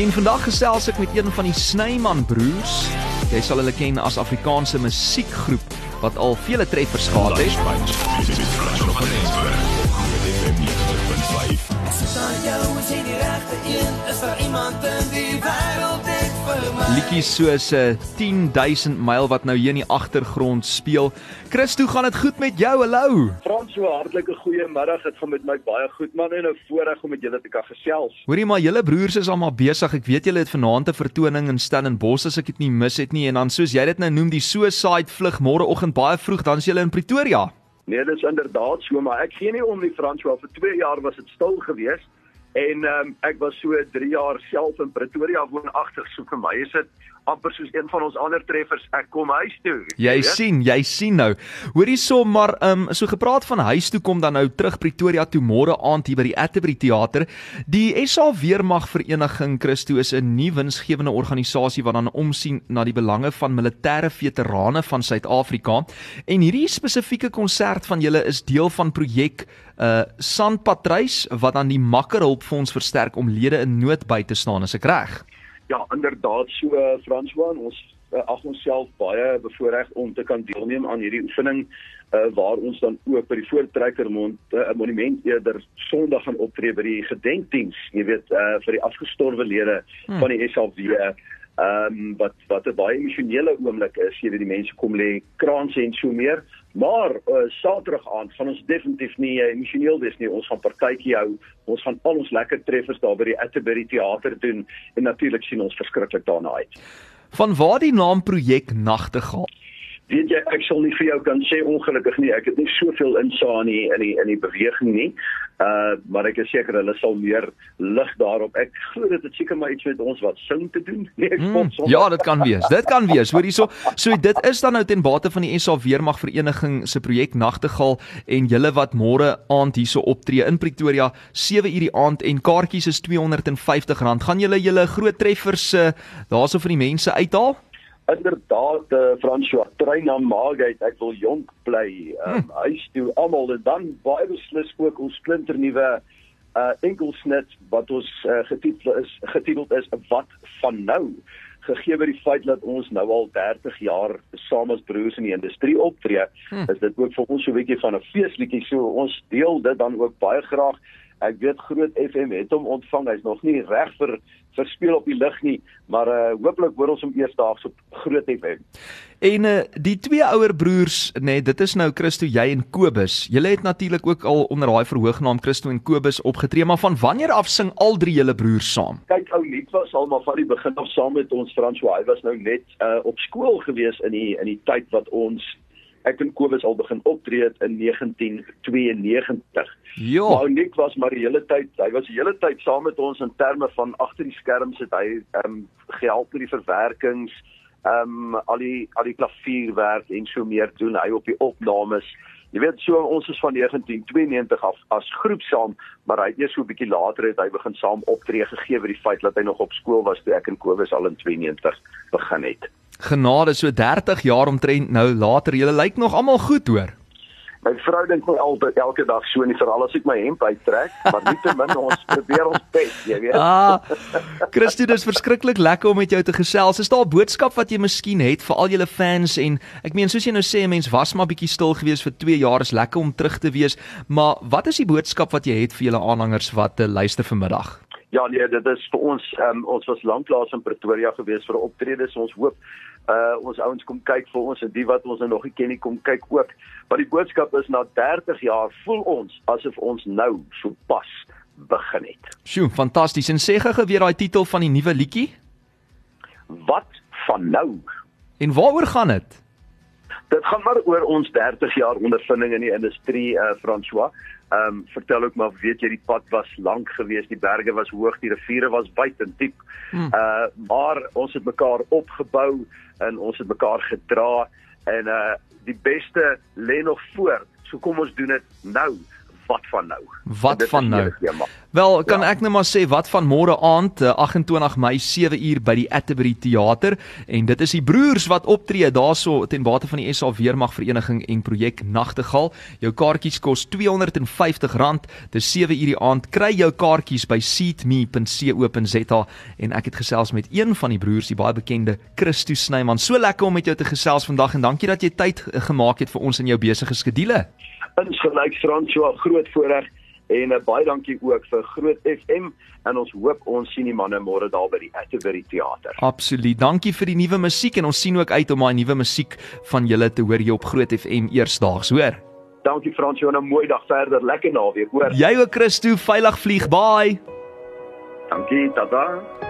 En vandag gesels ek met een van die Snyman broers. Jy sal hulle ken as Afrikaanse musiekgroep wat al vele treffers gehad het. Liedjies soos 'n uh, 10000 myl wat nou hier in die agtergrond speel. Christo, gaan dit goed met jou? Hallo. Frans, so hartlike goeiemiddag. Dit gaan met my baie goed man en 'n voorreg om met julle te kan gesels. Hoorie maar, julle broers is almal besig. Ek weet julle het vanaand 'n vertoning in Stellenbosch as ek dit nie mis het nie en dan soos jy dit nou noem, die Suicide vlug môreoggend baie vroeg, dan is julle in Pretoria. Nee, dit is inderdaad so, maar ek gee nie om nie Frans, wel vir 2 jaar was dit stil geweest. En ehm um, ek was so 3 jaar self in Pretoria woonagtig, so vir my is dit amper soos een van ons ander treffers, ek kom huis toe. Jy weet? sien, jy sien nou. Hoorie so maar ehm um, so gepraat van huis toe kom dan nou terug Pretoria toe môre aand hier by die Atterbury Theater. Die SA Weermag Vereniging Christo is 'n nuwe winsgewende organisasie wat dan omsien na die belange van militêre veterane van Suid-Afrika. En hierdie spesifieke konsert van julle is deel van projek uh Sandpatruis wat dan die makkerhulpfonds versterk om lede in nood by te staan as ek reg. Ja, inderdaad so uh, Franswaan, ons uh, ag onsself baie bevoorreg om te kan deelneem aan hierdie oefening uh waar ons dan ook by die Voortrekkermond 'n uh, monument eerder Sondag gaan optree by die gedenkdiens, jy weet, uh vir die afgestorwe lede hmm. van die SAW ehm um, wat wat 'n baie emosionele oomblik is, jy weet die mense kom lê kraanse en so meer, maar uh, Saterdag aand gaan ons definitief nie uh, emosioneel wees nie. Ons gaan partytjie hou. Ons gaan al ons lekker treffers daar by die Atterbury Theater doen en natuurlik sien ons verskriklik daarna uit. Van waar die naam projek Nagtegaal? Weet jy ek sal nie vir jou kan sê ongelukkig nie. Ek het nie soveel insaag nie in die in die beweging nie. Uh maar ek is seker hulle sal meer lig daarop. Ek glo dit het seker maar iets met ons wat sing te doen. Nee ek hmm, ja dit kan wees. Dit kan wees. Hoor hierso. So dit is dan nou ten bate van die SA Weermag Vereniging se projek Nagtegaal en julle wat môre aand hierso optree in Pretoria 7 uur die aand en kaartjies is R250. Gaan julle julle groot treffers uh, daarso vir die mense uithaal inderdaad uh, François trein na Maagheid ek wil jonk bly um, hm. huis toe almal en dan baie beslis ook ons splinter nuwe uh, enkelsnit wat ons uh, getitel is getiteld is wat van nou gegee by die feit dat ons nou al 30 jaar saam as broers in die industrie optree hm. is dit ook vir ons so 'n bietjie van 'n feesliedjie so ons deel dit dan ook baie graag Ek weet Groot FM het hom ontvang. Hy's nog nie reg vir verspeel op die lig nie, maar uh hopelik hoor ons hom eersdaags op Groot FM. En uh die twee ouer broers, nê, nee, dit is nou Christo jy en Kobus. Julle het natuurlik ook al onder daai verhoognaam Christo en Kobus opgetree, maar van wanneer af sing al drie julle broers saam? Kyk, ou Lied was al maar van die begin af saam met ons François. Hy was nou net uh op skool gewees in die in die tyd wat ons ek en Kobus al begin optree het in 1992. Ja. Maar Nick was maar die hele tyd, hy was die hele tyd saam met ons in terme van agter die skerms het hy ehm um, gehelp met die verwerkings, ehm um, al die al die klavierwerk en so meer doen hy op die opnames. Jy weet so ons is van 1992 af as groep saam, maar hy eers so 'n bietjie later het hy begin saam optree gegee vir die feit dat hy nog op skool was toe ek en Kobus al in 92 begin het genade so 30 jaar omtrent nou later. Julle lyk nog almal goed hoor. My vrou dink my altyd elke dag so en veral as ek my hemp uittrek, maar nietemin ons probeer ons bes, jy weet. Ah. Christie, dis verskriklik lekker om met jou te gesels. Is daar 'n boodskap wat jy miskien het vir al julle fans en ek meen soos jy nou sê 'n mens was maar bietjie stil gewees vir 2 jaar, is lekker om terug te wees, maar wat is die boodskap wat jy het vir julle aanhangers wat uh, luister vanmiddag? Ja nee, dit is vir ons um, ons was lanklaas in Pretoria gewees vir 'n optrede. So ons hoop uh ons ouens kom kyk vir ons en die wat ons nou nog nie ken nie kom kyk ook. Maar die boodskap is na 30 jaar voel ons asof ons nou so pas begin het. Sjoe, fantasties. En sê gou weer daai titel van die nuwe liedjie. Wat van nou? En waaroor gaan dit? Dit gaan maar oor ons 30 jaar ondervinding in die industrie uh François. Ehm um, vertel ook maar weet jy die pad was lank geweest, die berge was hoog, die riviere was wyd en diep. Hmm. Uh maar ons het mekaar opgebou en ons het mekaar gedra en uh die beste lê nog voor. So kom ons doen dit nou. Wat van nou? Wat van nou? Wel, kan ja. ek net maar sê wat van môre aand 28 Mei 7 uur by die Atterbury Theater en dit is die broers wat optree daarso ten bate van die SA Weermag Vereniging en projek Nagtegaal. Jou kaartjies kos R250. Dis 7 uur die aand. Kry jou kaartjies by seatme.co.za en ek het gesels met een van die broers, die baie bekende Christo Snyman. So lekker om met jou te gesels vandag en dankie dat jy tyd gemaak het vir ons in jou besige skedule. Insgelyk François, groot voorreg en uh, baie dankie ook vir Groot FM en ons hoop ons sien die manne môre daar by die Atterbury Theater. Absoluut. Dankie vir die nuwe musiek en ons sien ook uit om daai nuwe musiek van julle te hoor hier op Groot FM eersdaags, hoor. Dankie Frans, jou 'n mooi dag verder. Lekker naweek, hoor. Jy ook Christo, veilig vlieg. Bye. Dankie, tata.